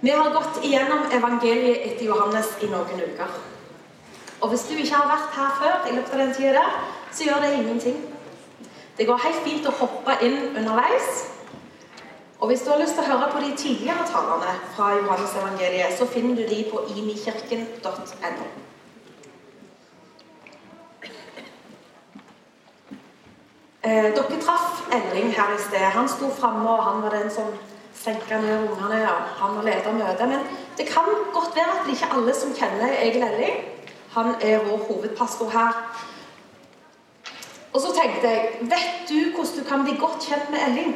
Vi har gått igjennom evangeliet etter Johannes i noen uker. Og hvis du ikke har vært her før, i løpet av den tida der, så gjør det ingenting. Det går helt fint å hoppe inn underveis. Og hvis du har lyst til å høre på de tidligere talene fra Johannes evangeliet, så finner du de på imikirken.no. Eh, dere traff Elling her i sted. Han sto framme, og han var den som senka ned ungene. og han og leder møtet. Men det kan godt være at det ikke er alle som kjenner Egil Elling. Han er vår hovedpastor her. Og så tenkte jeg Vet du hvordan du kan bli godt kjent med Elling?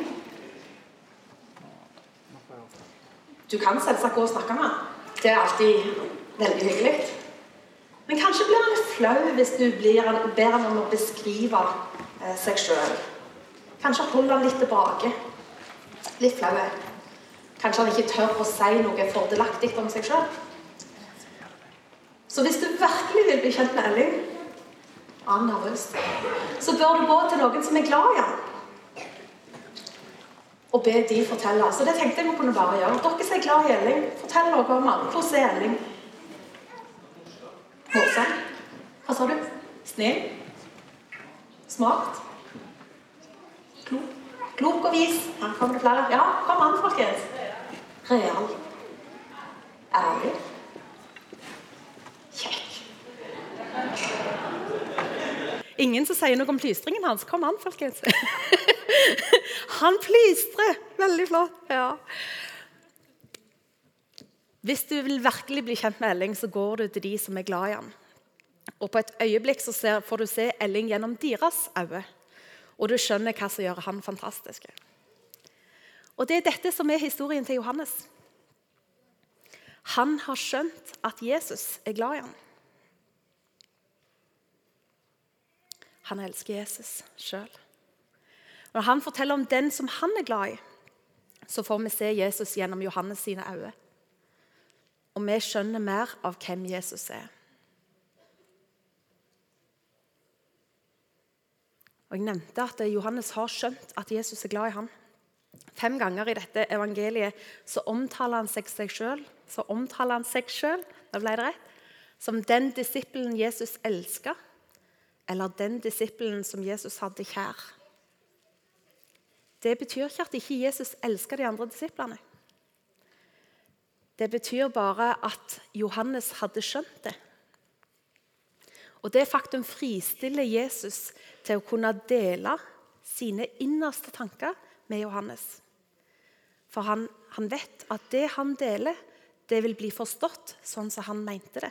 Du kan selvsagt gå og snakke med han. Det er alltid veldig hyggelig. Men kanskje blir han flau hvis du blir, ber han om å beskrive eh, seg sjøl. Kanskje holder han litt tilbake. Litt flau. Kanskje han ikke tør å si noe fordelaktig om seg sjøl. Så hvis du virkelig vil bli kjent med Elling, han nervøs, så bør du gå til noen som er glad i ham. Og be de fortelle. Så det tenkte jeg vi kunne bare gjøre. Dere som er glad i Elling, fortell noe om ham. Hvordan er Elling? Morsom? Hva sa du? Snill? Smart? Klok? Klok og vis? Her kommer det flere. Ja, kom an, folkens. Real. Ærlig. Kjekk. Ingen som sier noe om plystringen hans. Kom an, folkens. Han plystrer! Veldig flott. Ja. Hvis du vil virkelig bli kjent med Elling, så går du til de som er glad i han. Og På et øyeblikk så ser, får du se Elling gjennom deres øyne. Og du skjønner hva som gjør han fantastisk. Og Det er dette som er historien til Johannes. Han har skjønt at Jesus er glad i ham. Han elsker Jesus sjøl. Når han forteller om den som han er glad i, så får vi se Jesus gjennom Johannes sine øyne. Og vi skjønner mer av hvem Jesus er. Og Jeg nevnte at Johannes har skjønt at Jesus er glad i ham. Fem ganger i dette evangeliet så omtaler han seg seg sjøl så omtaler han seg sjøl som den disippelen Jesus elska, eller den disippelen som Jesus hadde kjær. Det betyr ikke at ikke Jesus elska de andre disiplene. Det betyr bare at Johannes hadde skjønt det. Og Det faktum fristiller Jesus til å kunne dele sine innerste tanker med Johannes. For han, han vet at det han deler, det vil bli forstått sånn som han mente det.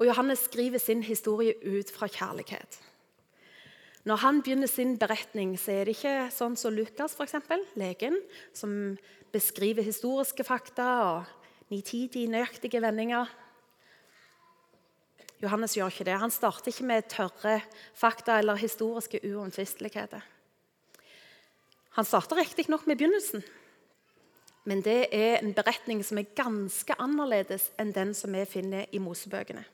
Og Johannes skriver sin historie ut fra kjærlighet. Når han begynner sin beretning, så er det ikke sånn som Lukas, for eksempel, legen, som beskriver historiske fakta og nitidige, nøyaktige vendinger. Johannes gjør ikke det. Han starter ikke med tørre fakta eller historiske uomtvisteligheter. Han starter riktignok med begynnelsen, men det er en beretning som er ganske annerledes enn den som vi finner i Mosebøkene.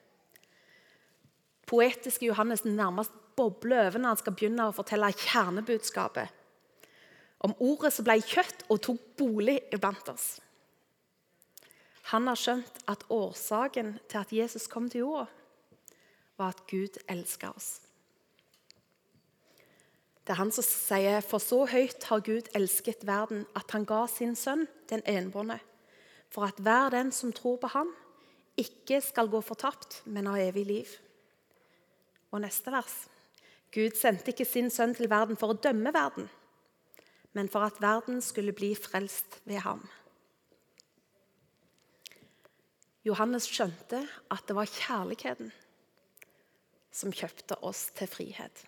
Poetiske Johannes nærmest bobler over når han skal begynne å fortelle kjernebudskapet. Om ordet som ble kjøtt og tok bolig iblant oss. Han har skjønt at årsaken til at Jesus kom til jorda, var at Gud elska oss. Det er han som sier, for så høyt har Gud elsket verden, at han ga sin sønn, den enbårne, for at hver den som tror på ham, ikke skal gå fortapt, men ha evig liv. Og neste vers. Gud sendte ikke sin sønn til verden for å dømme verden, men for at verden skulle bli frelst ved ham. Johannes skjønte at det var kjærligheten som kjøpte oss til frihet.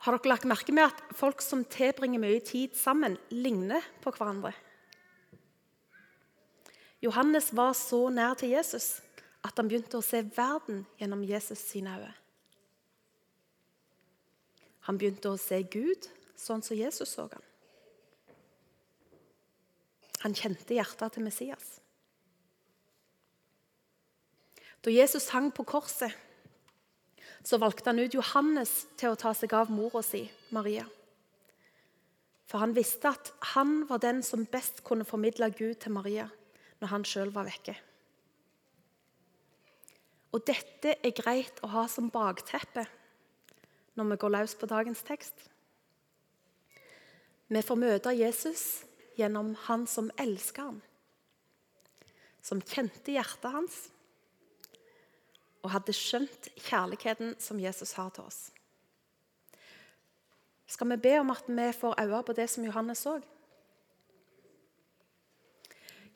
Har dere lagt merke med at folk som tilbringer mye tid sammen, ligner på hverandre? Johannes var så nær til Jesus at han begynte å se verden gjennom Jesus sine øyne. Han begynte å se Gud sånn som Jesus så han. Han kjente hjertet til Messias. Da Jesus hang på korset, så valgte han ut Johannes til å ta seg av mora si, Maria. For han visste at han var den som best kunne formidle Gud til Maria når han sjøl var vekke. Og dette er greit å ha som bakteppe når vi går løs på dagens tekst. Vi får møte Jesus gjennom han som elsker ham, som kjente hjertet hans og hadde skjønt kjærligheten som Jesus har til oss. Skal vi be om at vi får øye på det som Johannes så?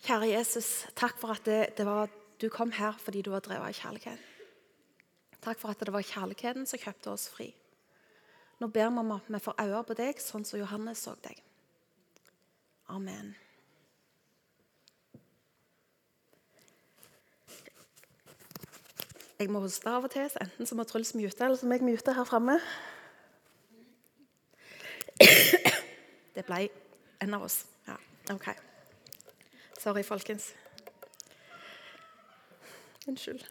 Kjære Jesus, takk for at det, det var, du kom her fordi du var drevet av kjærlighet. Takk for at det var kjærligheten som kjøpte oss fri. Nå ber vi om at vi får øye på deg sånn som Johannes så deg. Amen. Jeg må hoste av og til, så enten så må Truls mute, eller så må jeg mute her framme. Det ble en av oss. Ja, OK. Sorry, folkens. Unnskyld.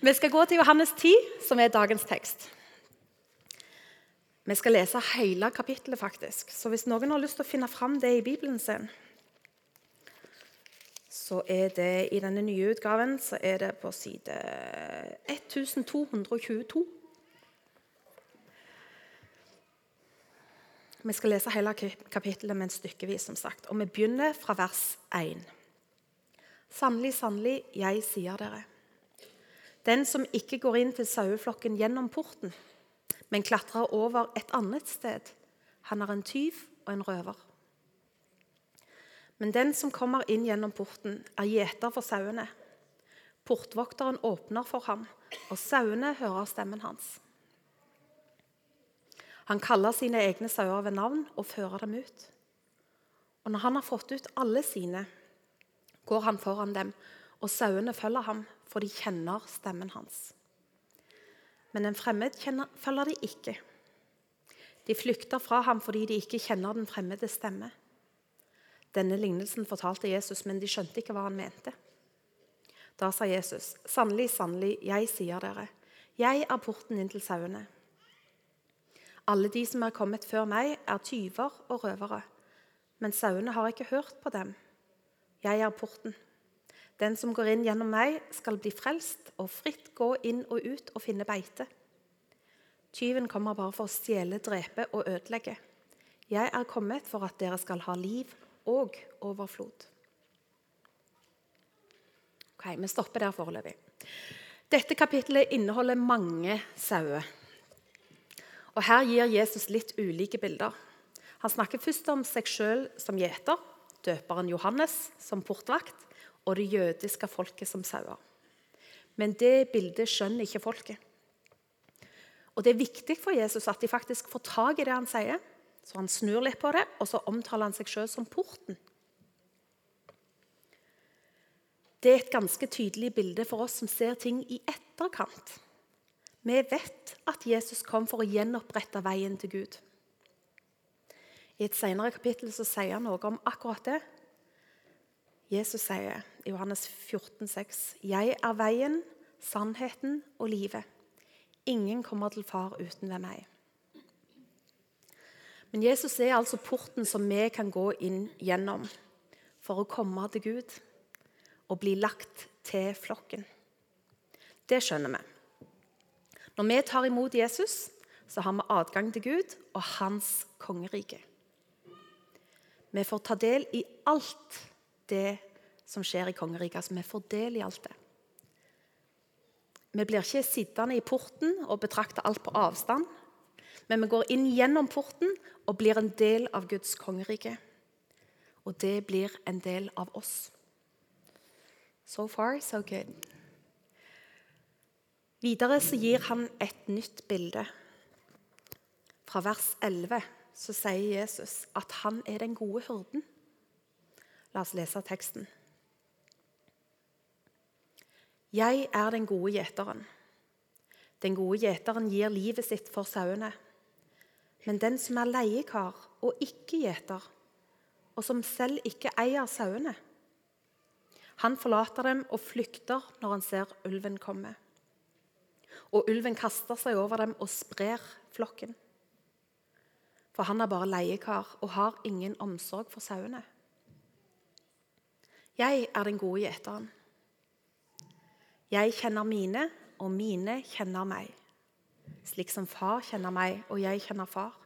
Vi skal gå til Johannes 10, som er dagens tekst. Vi skal lese hele kapittelet, faktisk. Så hvis noen har lyst til å finne fram det i Bibelen sin, så er det i denne nye utgaven så er det på side 1222. Vi skal lese hele kapittelet, men stykkevis, som sagt. Og vi begynner fra vers 1. Sannelig, sannelig, jeg sier dere. Den som ikke går inn til saueflokken gjennom porten, men klatrer over et annet sted, han er en tyv og en røver. Men den som kommer inn gjennom porten, er gjeter for sauene. Portvokteren åpner for ham, og sauene hører stemmen hans. Han kaller sine egne sauer ved navn og fører dem ut. Og når han har fått ut alle sine, går han foran dem, og sauene følger ham, for de kjenner stemmen hans. Men en fremmed kjenner, følger de ikke. De flykter fra ham fordi de ikke kjenner den fremmede stemme. Denne lignelsen fortalte Jesus, men de skjønte ikke hva han mente. Da sa Jesus, 'Sannelig, sannelig, jeg sier dere, jeg er porten inn til sauene.' Alle de som er kommet før meg, er tyver og røvere, men sauene har ikke hørt på dem. Jeg er porten. Den som går inn gjennom meg, skal bli frelst og fritt gå inn og ut og finne beite. Tyven kommer bare for å stjele, drepe og ødelegge. Jeg er kommet for at dere skal ha liv og overflod. Ok, Vi stopper der foreløpig. Dette kapittelet inneholder mange sauer. Og Her gir Jesus litt ulike bilder. Han snakker først om seg sjøl som gjeter døperen Johannes som portvakt og det jødiske folket som sauer. Men det bildet skjønner ikke folket. Og Det er viktig for Jesus at de faktisk får tak i det han sier. Så han snur litt på det, og så omtaler han seg sjøl som porten. Det er et ganske tydelig bilde for oss som ser ting i etterkant. Vi vet at Jesus kom for å gjenopprette veien til Gud. I et senere kapittel så sier han noe om akkurat det. Jesus sier i Johannes 14, 14,6.: Jeg er veien, sannheten og livet. Ingen kommer til far uten ved meg. Men Jesus er altså porten som vi kan gå inn gjennom for å komme til Gud og bli lagt til flokken. Det skjønner vi. Når vi tar imot Jesus, så har vi adgang til Gud og hans kongerike. Vi får ta del i alt det som skjer i kongeriket. Altså, vi får del i alt det. Vi blir ikke sittende i porten og betrakte alt på avstand. Men vi går inn gjennom porten og blir en del av Guds kongerike. Og det blir en del av oss. So far, so good. Videre så gir han et nytt bilde. Fra vers 11 så sier Jesus at han er den gode hyrden. La oss lese teksten. Jeg er den gode gjeteren. Den gode gjeteren gir livet sitt for sauene. Men den som er leiekar og ikke gjeter, og som selv ikke eier sauene, han forlater dem og flykter når han ser ulven komme. Og ulven kaster seg over dem og sprer flokken. For han er bare leiekar og har ingen omsorg for sauene. Jeg er den gode gjeteren. Jeg kjenner mine, og mine kjenner meg. Slik som far kjenner meg, og jeg kjenner far.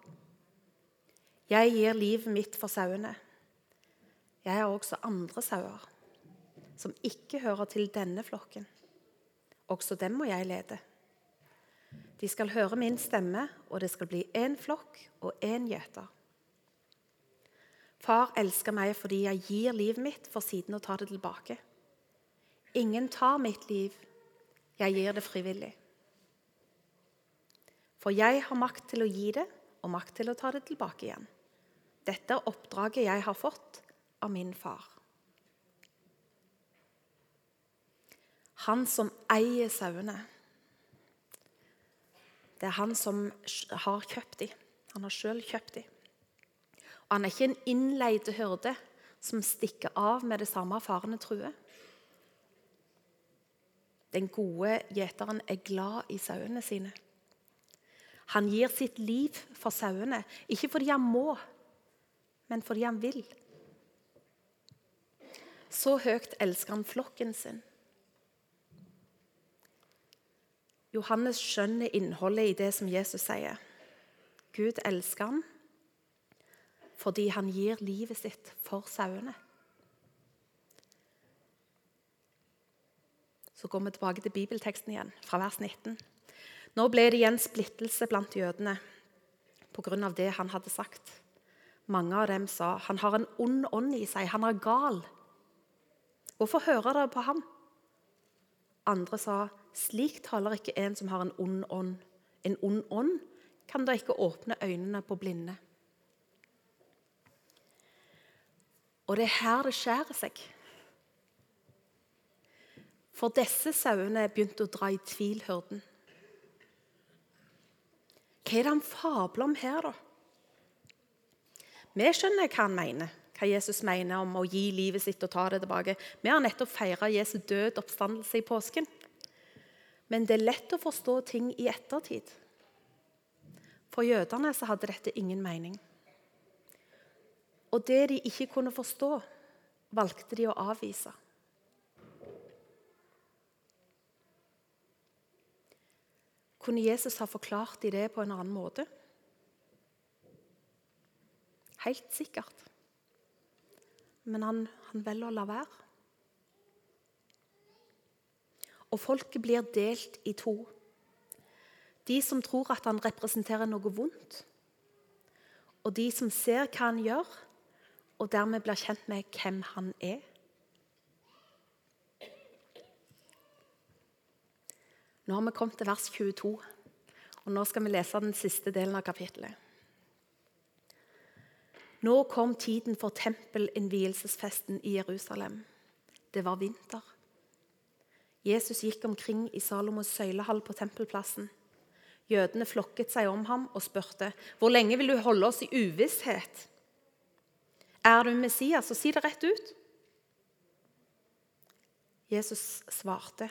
Jeg gir livet mitt for sauene. Jeg har også andre sauer som ikke hører til denne flokken. Også dem må jeg lede. De skal høre min stemme, og det skal bli én flokk og én gjeter. Far elsker meg fordi jeg gir livet mitt for siden å ta det tilbake. Ingen tar mitt liv, jeg gir det frivillig. For jeg har makt til å gi det og makt til å ta det tilbake igjen. Dette er oppdraget jeg har fått av min far. Han som eier sauene. Det er han som har kjøpt dem. Han har sjøl kjøpt dem. Han er ikke en innleid hyrde som stikker av med det samme farene truer. Den gode gjeteren er glad i sauene sine. Han gir sitt liv for sauene, ikke fordi han må, men fordi han vil. Så høyt elsker han flokken sin. Johannes skjønner innholdet i det som Jesus sier. Gud elsker han fordi han gir livet sitt for sauene. Så går vi tilbake til bibelteksten igjen, fra vers 19. Nå ble det igjen splittelse blant jødene pga. det han hadde sagt. Mange av dem sa han har en ond ånd i seg, han er gal. Hvorfor hører dere på ham? Andre sa slik taler ikke en som har en ond ånd. En ond ånd kan da ikke åpne øynene på blinde. Og det er her det skjærer seg. For disse sauene begynte å dra i tvil hyrden. Hva er det han fabler om her, da? Vi skjønner hva han mener hva Jesus mener om å gi livet sitt og ta det tilbake. Vi har nettopp feira Jesu død oppstandelse i påsken. Men det er lett å forstå ting i ettertid. For jødene så hadde dette ingen mening. Og det de ikke kunne forstå, valgte de å avvise. Kunne Jesus ha forklart dem det på en annen måte? Helt sikkert men han, han velger å la være. Og folket blir delt i to. De som tror at han representerer noe vondt, og de som ser hva han gjør, og dermed blir kjent med hvem han er. Nå har vi kommet til vers 22, og nå skal vi lese den siste delen av kapittelet. Nå kom tiden for tempelinnvielsesfesten i Jerusalem. Det var vinter. Jesus gikk omkring i Salomos søylehall på tempelplassen. Jødene flokket seg om ham og spurte, 'Hvor lenge vil du holde oss i uvisshet?' 'Er du Messias, så si det rett ut.' Jesus svarte,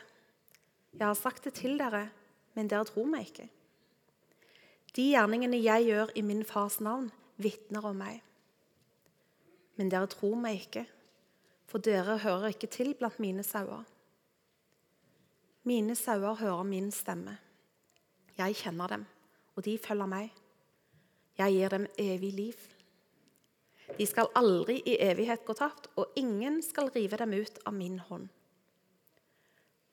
'Jeg har sagt det til dere, men dere tror meg ikke.' 'De gjerningene jeg gjør i min fars navn, vitner om meg.' Men dere tror meg ikke, for dere hører ikke til blant mine sauer. Mine sauer hører min stemme. Jeg kjenner dem, og de følger meg. Jeg gir dem evig liv. De skal aldri i evighet gå tapt, og ingen skal rive dem ut av min hånd.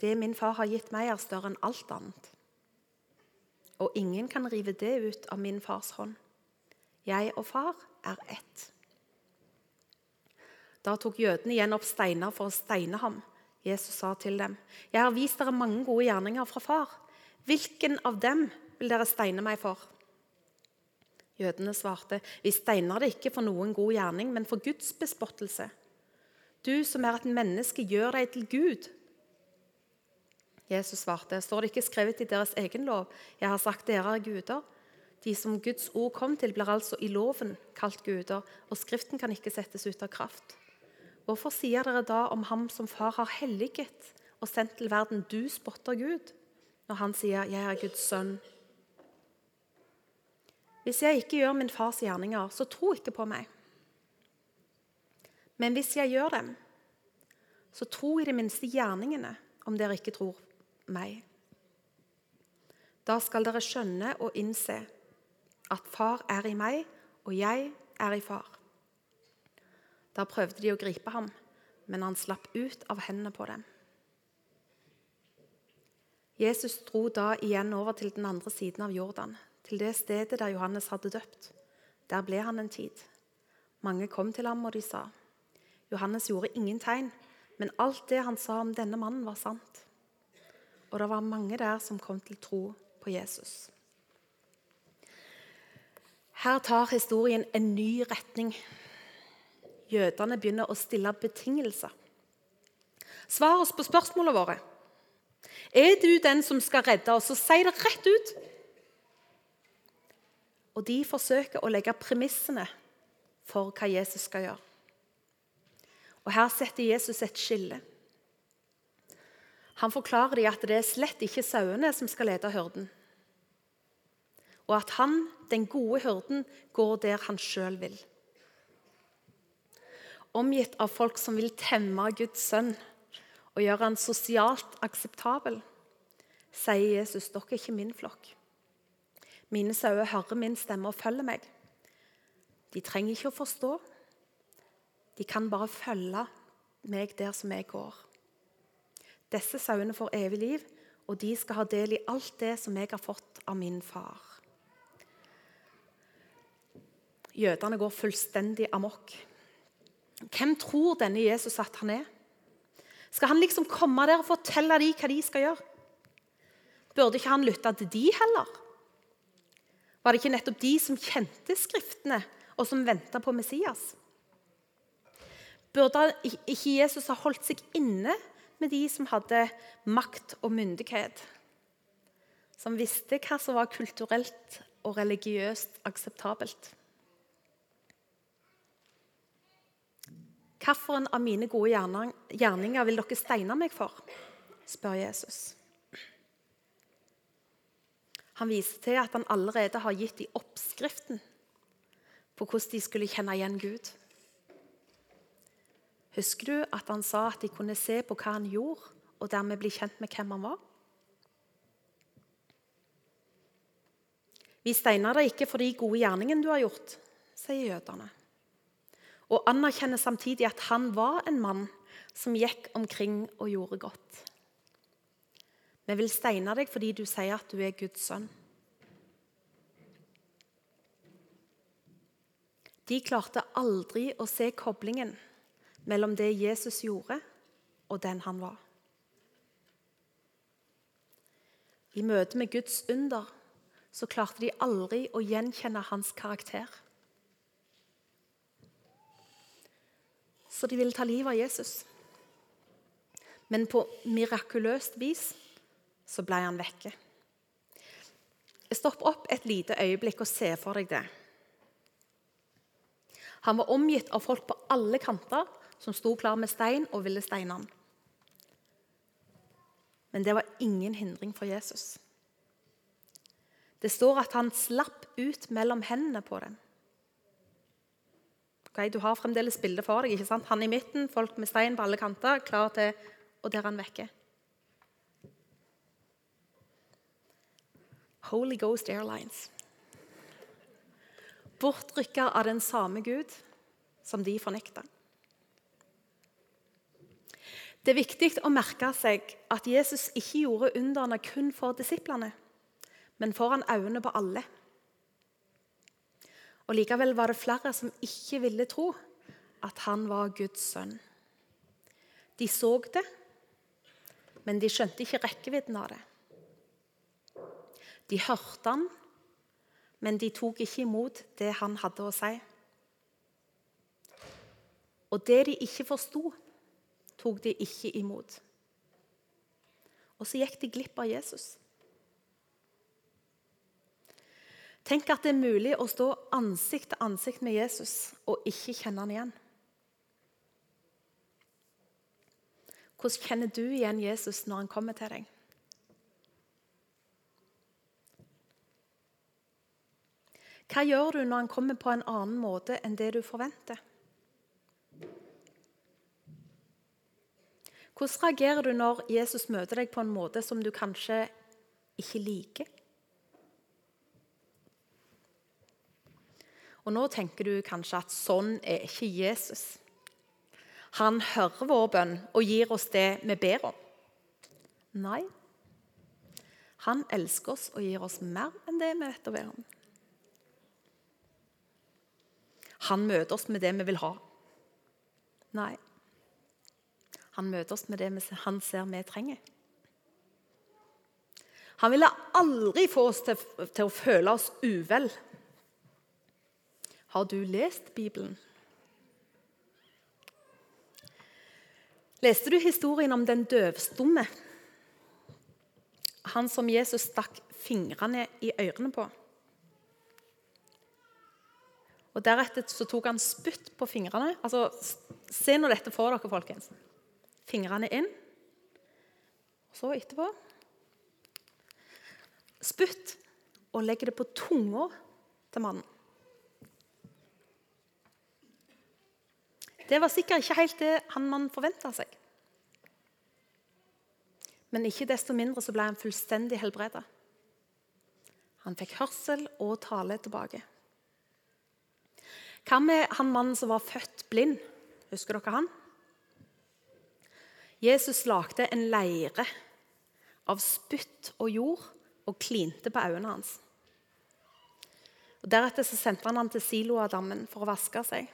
Det min far har gitt meg, er større enn alt annet. Og ingen kan rive det ut av min fars hånd. Jeg og far er ett. Da tok jødene igjen opp steiner for å steine ham. Jesus sa til dem, 'Jeg har vist dere mange gode gjerninger fra far. Hvilken av dem vil dere steine meg for?' Jødene svarte, 'Vi steiner det ikke for noen god gjerning, men for Guds bespottelse.' 'Du som er et menneske, gjør deg til Gud.' Jesus svarte, 'Står det ikke skrevet i deres egen lov:" 'Jeg har sagt dere er guder.' De som Guds ord kom til, blir altså i loven kalt guder, og Skriften kan ikke settes ut av kraft. Hvorfor sier dere da om ham som far har helliget og sendt til verden, du spotter Gud, når han sier 'jeg er Guds sønn'? Hvis jeg ikke gjør min fars gjerninger, så tro ikke på meg. Men hvis jeg gjør dem, så tro i det minste gjerningene, om dere ikke tror meg. Da skal dere skjønne og innse at far er i meg, og jeg er i far. Da prøvde de å gripe ham, men han slapp ut av hendene på dem. Jesus dro da igjen over til den andre siden av Jordan, til det stedet der Johannes hadde døpt. Der ble han en tid. Mange kom til ham, og de sa, 'Johannes gjorde ingen tegn, men alt det han sa om denne mannen, var sant.' Og det var mange der som kom til tro på Jesus. Her tar historien en ny retning. Jødene begynner å stille betingelser. Svar oss på spørsmålene våre. Er du den som skal redde oss, så si det rett ut. Og de forsøker å legge premissene for hva Jesus skal gjøre. Og Her setter Jesus et skille. Han forklarer dem at det er slett ikke sauene som skal lede hyrden, og at han, den gode hyrden, går der han sjøl vil. Omgitt av folk som vil temme Guds sønn og gjøre han sosialt akseptabel, sier Jesus dere er ikke min flokk. Mine sauer hører min stemme og følger meg. De trenger ikke å forstå. De kan bare følge meg der som jeg går. Disse sauene får evig liv, og de skal ha del i alt det som jeg har fått av min far. Jødene går fullstendig amok. Hvem tror denne Jesus at han er? Skal han liksom komme der og fortelle dem hva de skal gjøre? Burde ikke han lytte til de heller? Var det ikke nettopp de som kjente Skriftene, og som venta på Messias? Burde ikke Jesus ha holdt seg inne med de som hadde makt og myndighet? Som visste hva som var kulturelt og religiøst akseptabelt? Hvilken av mine gode gjerninger vil dere steine meg for? spør Jesus. Han viser til at han allerede har gitt dem oppskriften på hvordan de skulle kjenne igjen Gud. Husker du at han sa at de kunne se på hva han gjorde, og dermed bli kjent med hvem han var? Vi steiner deg ikke for de gode gjerningene du har gjort, sier jødene. Og anerkjenner samtidig at han var en mann som gikk omkring og gjorde godt. Vi vil steine deg fordi du sier at du er Guds sønn. De klarte aldri å se koblingen mellom det Jesus gjorde, og den han var. I møte med Guds under så klarte de aldri å gjenkjenne hans karakter. Så de ville ta livet av Jesus. Men på mirakuløst vis så ble han vekke. Stopp opp et lite øyeblikk og se for deg det. Han var omgitt av folk på alle kanter som sto klar med stein og ville steine han. Men det var ingen hindring for Jesus. Det står at han slapp ut mellom hendene på dem. Okay, du har fremdeles bildet for deg. ikke sant? Han i midten, folk med stein på alle kanter, klar til Og der han vekker. Holy Ghost Airlines. Bortrykka av den samme Gud som de fornekta. Det er viktig å merke seg at Jesus ikke gjorde underne kun for disiplene, men foran øynene på alle. Og Likevel var det flere som ikke ville tro at han var Guds sønn. De så det, men de skjønte ikke rekkevidden av det. De hørte han, men de tok ikke imot det han hadde å si. Og det de ikke forsto, tok de ikke imot. Og så gikk de glipp av Jesus. Tenk at det er mulig å stå ansikt til ansikt med Jesus og ikke kjenne han igjen. Hvordan kjenner du igjen Jesus når han kommer til deg? Hva gjør du når han kommer på en annen måte enn det du forventer? Hvordan reagerer du når Jesus møter deg på en måte som du kanskje ikke liker? Og Nå tenker du kanskje at sånn er ikke Jesus. Han hører vår bønn og gir oss det vi ber om. Nei, han elsker oss og gir oss mer enn det vi vet å be om. Han møter oss med det vi vil ha. Nei. Han møter oss med det han ser vi trenger. Han ville aldri få oss til, til å føle oss uvel. Har du lest Bibelen? Leste du historien om den døvstumme? Han som Jesus stakk fingrene i ørene på. Og Deretter så tok han spytt på fingrene. Altså, Se nå dette for dere, folkens. Fingrene inn. Og Så etterpå Spytt og legger det på tunga til mannen. Det var sikkert ikke helt det han man forventa seg. Men ikke desto mindre så ble han fullstendig helbreda. Han fikk hørsel og tale tilbake. Hva med han mannen som var født blind? Husker dere han? Jesus lagde en leire av spytt og jord og klinte på øynene hans. Og Deretter så sendte han ham til Siloadammen for å vaske seg.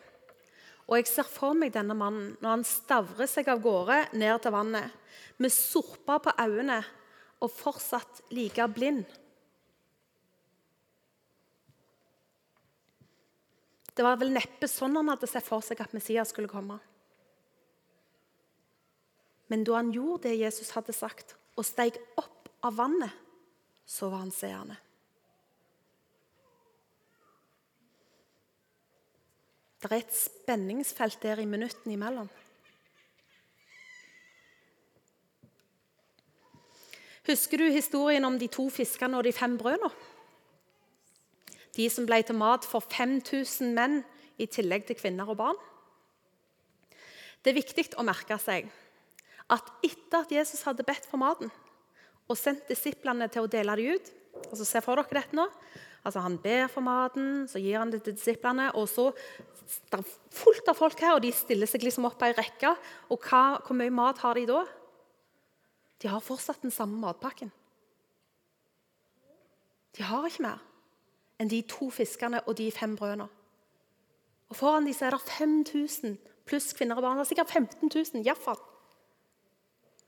Og Jeg ser for meg denne mannen når han stavrer seg av gårde ned til vannet med sorper på øynene og fortsatt like blind. Det var vel neppe sånn han hadde sett for seg at Messias skulle komme. Men da han gjorde det Jesus hadde sagt, og steg opp av vannet, så var han seende. Det er et spenningsfelt der i minuttene imellom. Husker du historien om de to fiskene og de fem brødene? de som ble til mat for 5000 menn i tillegg til kvinner og barn. Det er viktig å merke seg at etter at Jesus hadde bedt for maten og sendt disiplene til å dele det ut altså Se for dere dette nå. Altså Han ber for maten, så gir han det til disiplene. og så Det er fullt av folk her, og de stiller seg liksom opp ei rekke. Og hva, hvor mye mat har de da? De har fortsatt den samme matpakken. De har ikke mer enn de to fiskene og de fem brødene. Og Foran dem er det 5000 pluss kvinner og barn. Det er sikkert 15 000 iallfall.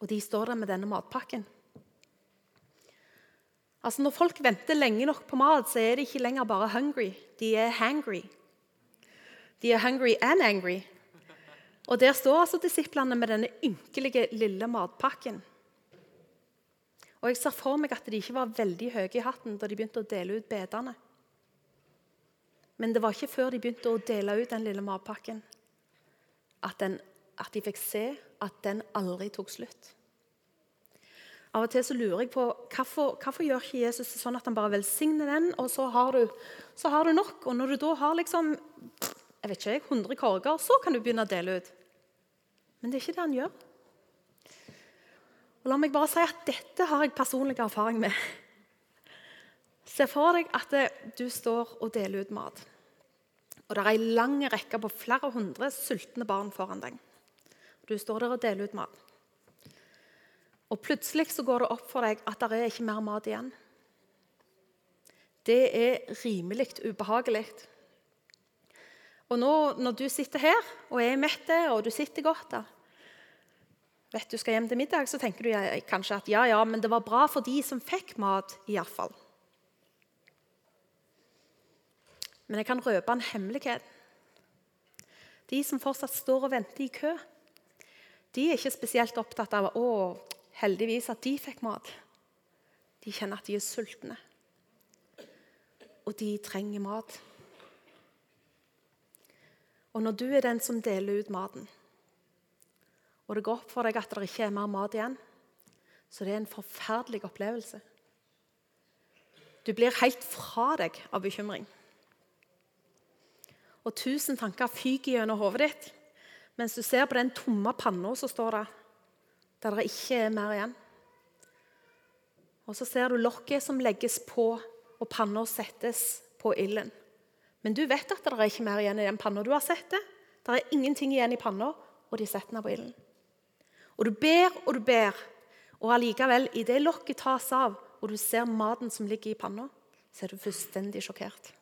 Og de står der med denne matpakken. Altså Når folk venter lenge nok på mat, så er de ikke lenger bare hungry. De er hangry. De er hungry and angry. Og Der står altså disiplene med denne ynkelige, lille matpakken. Og Jeg ser for meg at de ikke var veldig høye i hatten da de begynte å dele ut bedene. Men det var ikke før de begynte å dele ut den lille matpakken, at, den, at de fikk se at den aldri tok slutt. Av og til så lurer jeg på hvorfor, hvorfor gjør ikke Jesus sånn at han bare velsigner den, og så har, du, så har du nok. Og når du da har liksom, jeg vet ikke, 100 korger, så kan du begynne å dele ut. Men det er ikke det han gjør. Og la meg bare si at Dette har jeg personlig erfaring med. Se for deg at du står og deler ut mat. Og det er ei lang rekke på flere hundre sultne barn foran deg. Du står der og deler ut mat. Og Plutselig så går det opp for deg at det er ikke mer mat igjen. Det er rimelig ubehagelig. Og nå når du sitter her og er mett og du sitter godt der, vet du skal hjem til middag, så tenker du kanskje at ja, ja, men det var bra for de som fikk mat, iallfall. Men jeg kan røpe en hemmelighet. De som fortsatt står og venter i kø, de er ikke spesielt opptatt av å, heldigvis at de fikk mat. De kjenner at de er sultne, og de trenger mat. Og når du er den som deler ut maten, og det går opp for deg at det ikke er mer mat igjen, så det er en forferdelig opplevelse. Du blir helt fra deg av bekymring. og tusen tanker fyker gjennom hodet ditt. Mens du ser på den tomme panna, så står det der det ikke er mer igjen. Og så ser du lokket som legges på, og panna settes på ilden. Men du vet at det er ikke mer igjen i den panna. Du har sett det. Det er ingenting igjen i panna, og de setter den på ilden. Og du ber og du ber, og allikevel, idet lokket tas av, og du ser maten som ligger i panna, så er du fullstendig sjokkert.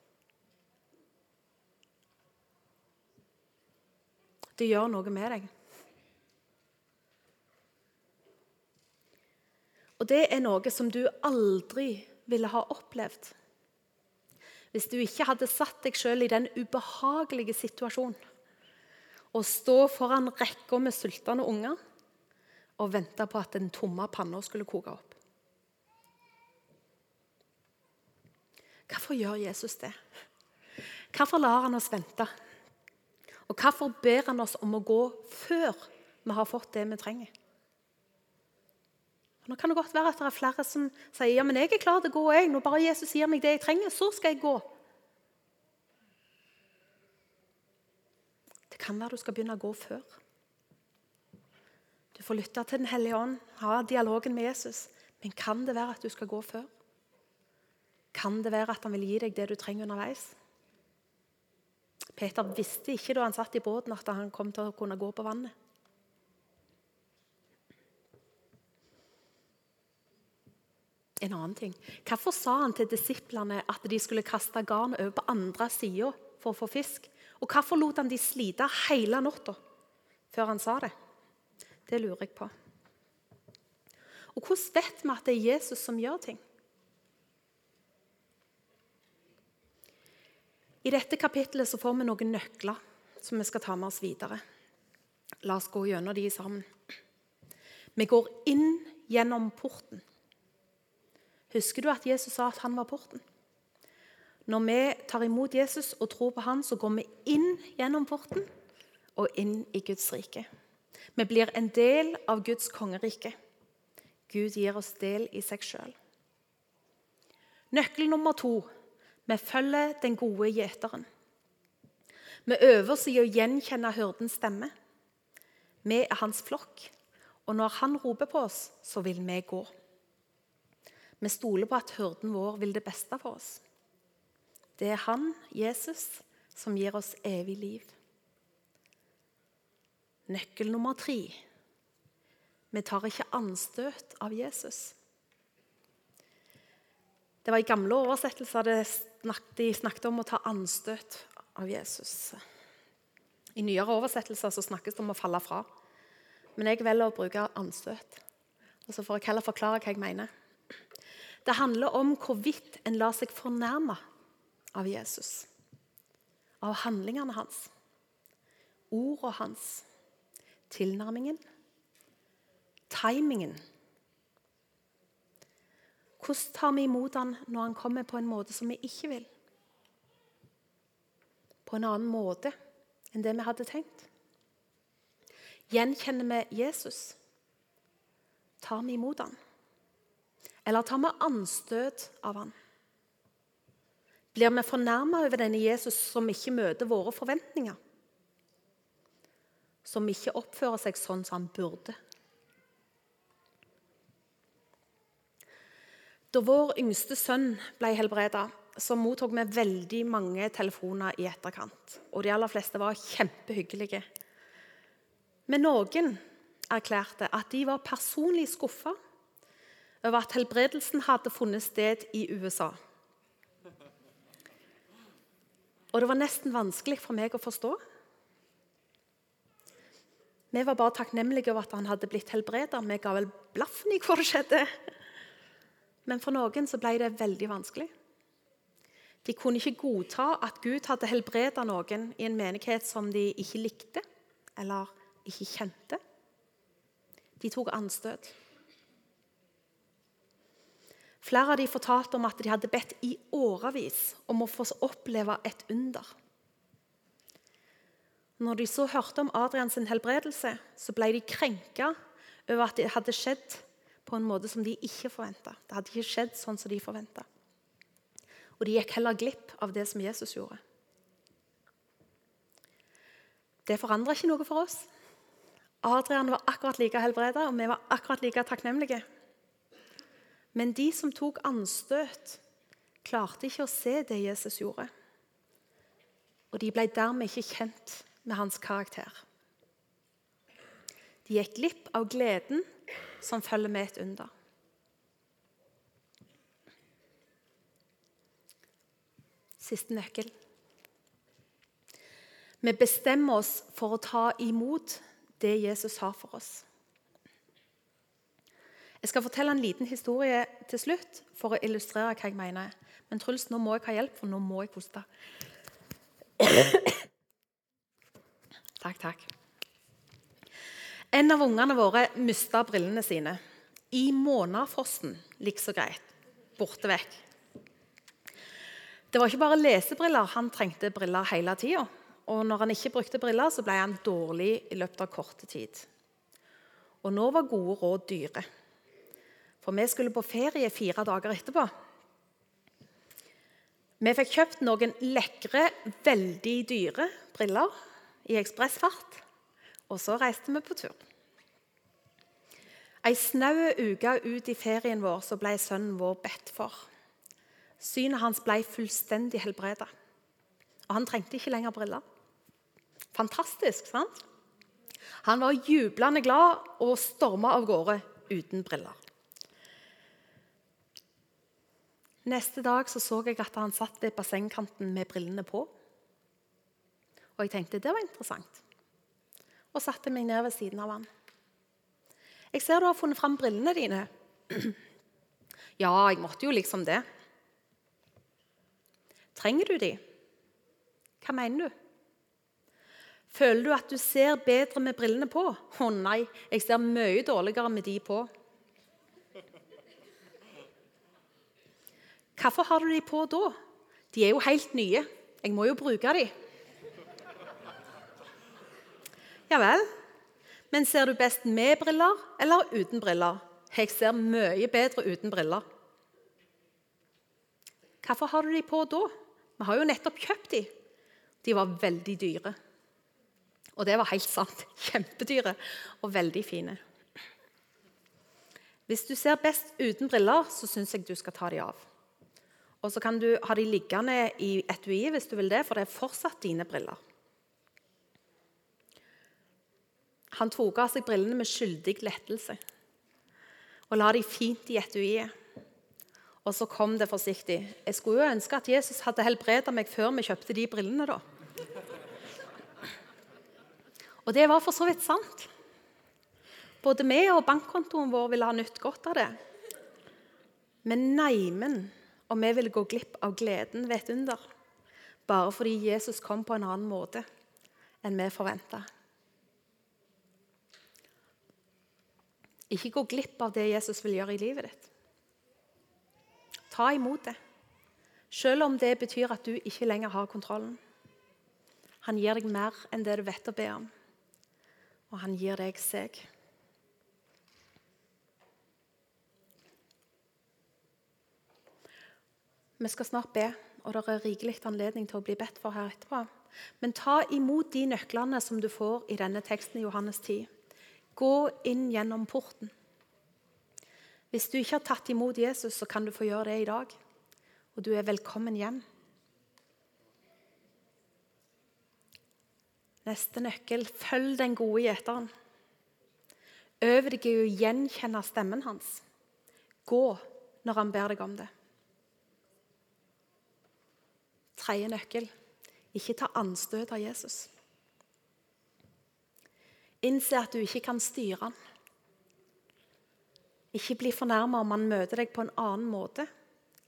Det gjør noe med deg. Og det er noe som du aldri ville ha opplevd hvis du ikke hadde satt deg sjøl i den ubehagelige situasjonen å stå foran rekka med sultne unger og vente på at den tomme panna skulle koke opp. Hvorfor gjør Jesus det? Hvorfor lar han oss vente? Og hvorfor ber han oss om å gå før vi har fått det vi trenger? Nå kan det godt være at det er flere som sier ja, men jeg er klar til å gå. jeg. Når bare Jesus gir meg det jeg trenger, så skal jeg gå. Det kan være du skal begynne å gå før. Du får lytte til Den hellige ånd, ha dialogen med Jesus. Men kan det være at du skal gå før? Kan det være at han vil gi deg det du trenger underveis? Peter visste ikke da han satt i båten, at han kom til å kunne gå på vannet. En annen ting. Hvorfor sa han til disiplene at de skulle kaste garn over på andre sida for å få fisk? Og hvorfor lot han de slite hele natta før han sa det? Det lurer jeg på. Og hvordan vet vi at det er Jesus som gjør ting? I dette kapittelet så får vi noen nøkler som vi skal ta med oss videre. La oss gå gjennom de sammen. Vi går inn gjennom porten. Husker du at Jesus sa at han var porten? Når vi tar imot Jesus og tror på han, så går vi inn gjennom porten og inn i Guds rike. Vi blir en del av Guds kongerike. Gud gir oss del i seg sjøl. Nøkkel nummer to vi følger den gode gjeteren. Vi øver oss i å gjenkjenne hyrdens stemme. Vi er hans flokk, og når han roper på oss, så vil vi gå. Vi stoler på at hyrden vår vil det beste for oss. Det er han, Jesus, som gir oss evig liv. Nøkkel nummer tre vi tar ikke anstøt av Jesus. Det var I gamle oversettelser det de snakket om å ta anstøt av Jesus. I nyere oversettelser så snakkes det om å falle fra. Men jeg velger å bruke anstøt. Og så får jeg heller forklare hva jeg mener. Det handler om hvorvidt en lar seg fornærme av Jesus. Av handlingene hans, ordene hans, tilnærmingen, timingen. Hvordan tar vi imot han når han kommer på en måte som vi ikke vil? På en annen måte enn det vi hadde tenkt? Gjenkjenner vi Jesus? Tar vi imot han? Eller tar vi anstøt av han? Blir vi fornærma over denne Jesus som ikke møter våre forventninger? Som ikke oppfører seg sånn som han burde? Da vår yngste sønn ble helbreda, så mottok vi veldig mange telefoner i etterkant. Og de aller fleste var kjempehyggelige. Men noen erklærte at de var personlig skuffa over at helbredelsen hadde funnet sted i USA. Og det var nesten vanskelig for meg å forstå. Vi var bare takknemlige over at han hadde blitt helbreda. Vi ga vel blaffen i hvor det skjedde. Men for noen så ble det veldig vanskelig. De kunne ikke godta at Gud hadde helbreda noen i en menighet som de ikke likte eller ikke kjente. De tok anstøt. Flere av de fortalte om at de hadde bedt i årevis om å få oppleve et under. Når de så hørte om Adrians helbredelse, så ble de krenka over at det hadde skjedd på en måte som de ikke forventa. Det hadde ikke skjedd sånn som de forventa. Og de gikk heller glipp av det som Jesus gjorde. Det forandra ikke noe for oss. Adrian var akkurat like helbreda, og vi var akkurat like takknemlige. Men de som tok anstøt, klarte ikke å se det Jesus gjorde. Og de ble dermed ikke kjent med hans karakter. De gikk glipp av gleden som følger med et under. Siste nøkkel. Vi bestemmer oss for å ta imot det Jesus har for oss. Jeg skal fortelle en liten historie til slutt for å illustrere hva jeg mener. Men Truls, nå må jeg ha hjelp, for nå må jeg puste. Takk, takk. En av ungene våre mista brillene sine. I månedfrosten, likså greit. Borte vekk. Det var ikke bare lesebriller. Han trengte briller hele tida. Og når han ikke brukte briller, så ble han dårlig i løpet av kort tid. Og nå var gode råd dyre. For vi skulle på ferie fire dager etterpå. Vi fikk kjøpt noen lekre, veldig dyre briller i ekspressfart. Og så reiste vi på tur. Ei snau uke ut i ferien vår så ble sønnen vår bedt for. Synet hans ble fullstendig helbreda. Og han trengte ikke lenger briller. Fantastisk, sant? Han var jublende glad og storma av gårde uten briller. Neste dag så, så jeg at han satt ved bassengkanten med brillene på. Og jeg tenkte det var interessant. Og satte meg ned ved siden av han. Jeg ser du har funnet fram brillene dine. Ja, jeg måtte jo liksom det. Trenger du de? Hva mener du? Føler du at du ser bedre med brillene på? Å nei, jeg ser mye dårligere med de på. Hvorfor har du de på da? De er jo helt nye. Jeg må jo bruke de. Ja vel. Men ser du best med briller eller uten briller? Jeg ser mye bedre uten briller. Hvorfor har du de på da? Vi har jo nettopp kjøpt de. De var veldig dyre. Og det var helt sant. Kjempedyre og veldig fine. Hvis du ser best uten briller, så syns jeg du skal ta de av. Og så kan du ha de liggende i etui hvis du vil det, for det er fortsatt dine briller. Han tok av seg brillene med skyldig lettelse og la de fint i etuiet. Og så kom det forsiktig. Jeg skulle jo ønske at Jesus hadde helbreda meg før vi kjøpte de brillene. da. Og det var for så vidt sant. Både vi og bankkontoen vår ville ha nytt godt av det. Men neimen og vi ville gå glipp av gleden ved et under bare fordi Jesus kom på en annen måte enn vi forventa. Ikke gå glipp av det Jesus vil gjøre i livet ditt. Ta imot det, selv om det betyr at du ikke lenger har kontrollen. Han gir deg mer enn det du vet å be om, og han gir deg seg. Vi skal snart be, og det er rikelig anledning til å bli bedt for her etterpå. Men ta imot de nøklene som du får i denne teksten i Johannes 10. Gå inn gjennom porten. Hvis du ikke har tatt imot Jesus, så kan du få gjøre det i dag. Og du er velkommen hjem. Neste nøkkel følg den gode gjeteren. Øv deg i å gjenkjenne stemmen hans. Gå når han ber deg om det. Tredje nøkkel ikke ta anstøt av Jesus. Innse at du ikke kan styre han. Ikke bli fornærma om han møter deg på en annen måte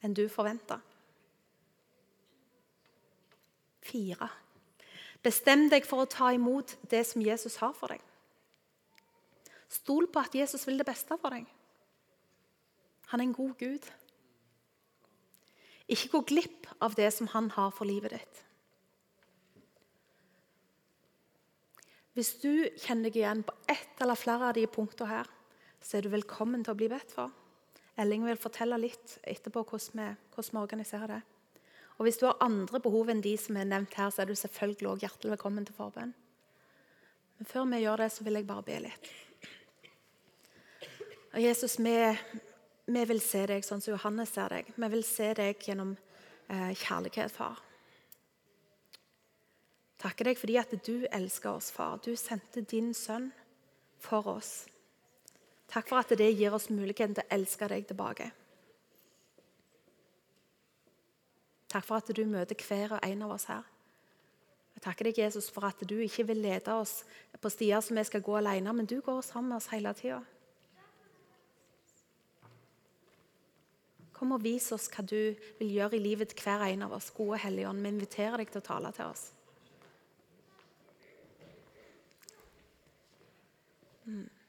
enn du forventa. Fire. Bestem deg for å ta imot det som Jesus har for deg. Stol på at Jesus vil det beste for deg. Han er en god Gud. Ikke gå glipp av det som han har for livet ditt. Hvis du kjenner deg igjen på ett eller flere av de punktene her, så er du velkommen til å bli bedt for. Elling vil fortelle litt etterpå hvordan vi, hvordan vi organiserer det. Og Hvis du har andre behov enn de som er nevnt her, så er du selvfølgelig også hjertelig velkommen til forbønn. Men før vi gjør det, så vil jeg bare be litt. Og Jesus, vi, vi vil se deg sånn som Johannes ser deg. Vi vil se deg gjennom eh, kjærlighet, far. Takker deg fordi at du elsker oss, far. Du sendte din sønn for oss. Takk for at det gir oss muligheten til å elske deg tilbake. Takk for at du møter hver og en av oss her. Jeg takker deg, Jesus, for at du ikke vil lede oss på stier som vi skal gå alene, men du går sammen med oss hele tida. Kom og vis oss hva du vil gjøre i livet til hver en av oss. Gode Helligånd, vi inviterer deg til å tale til oss. Mm.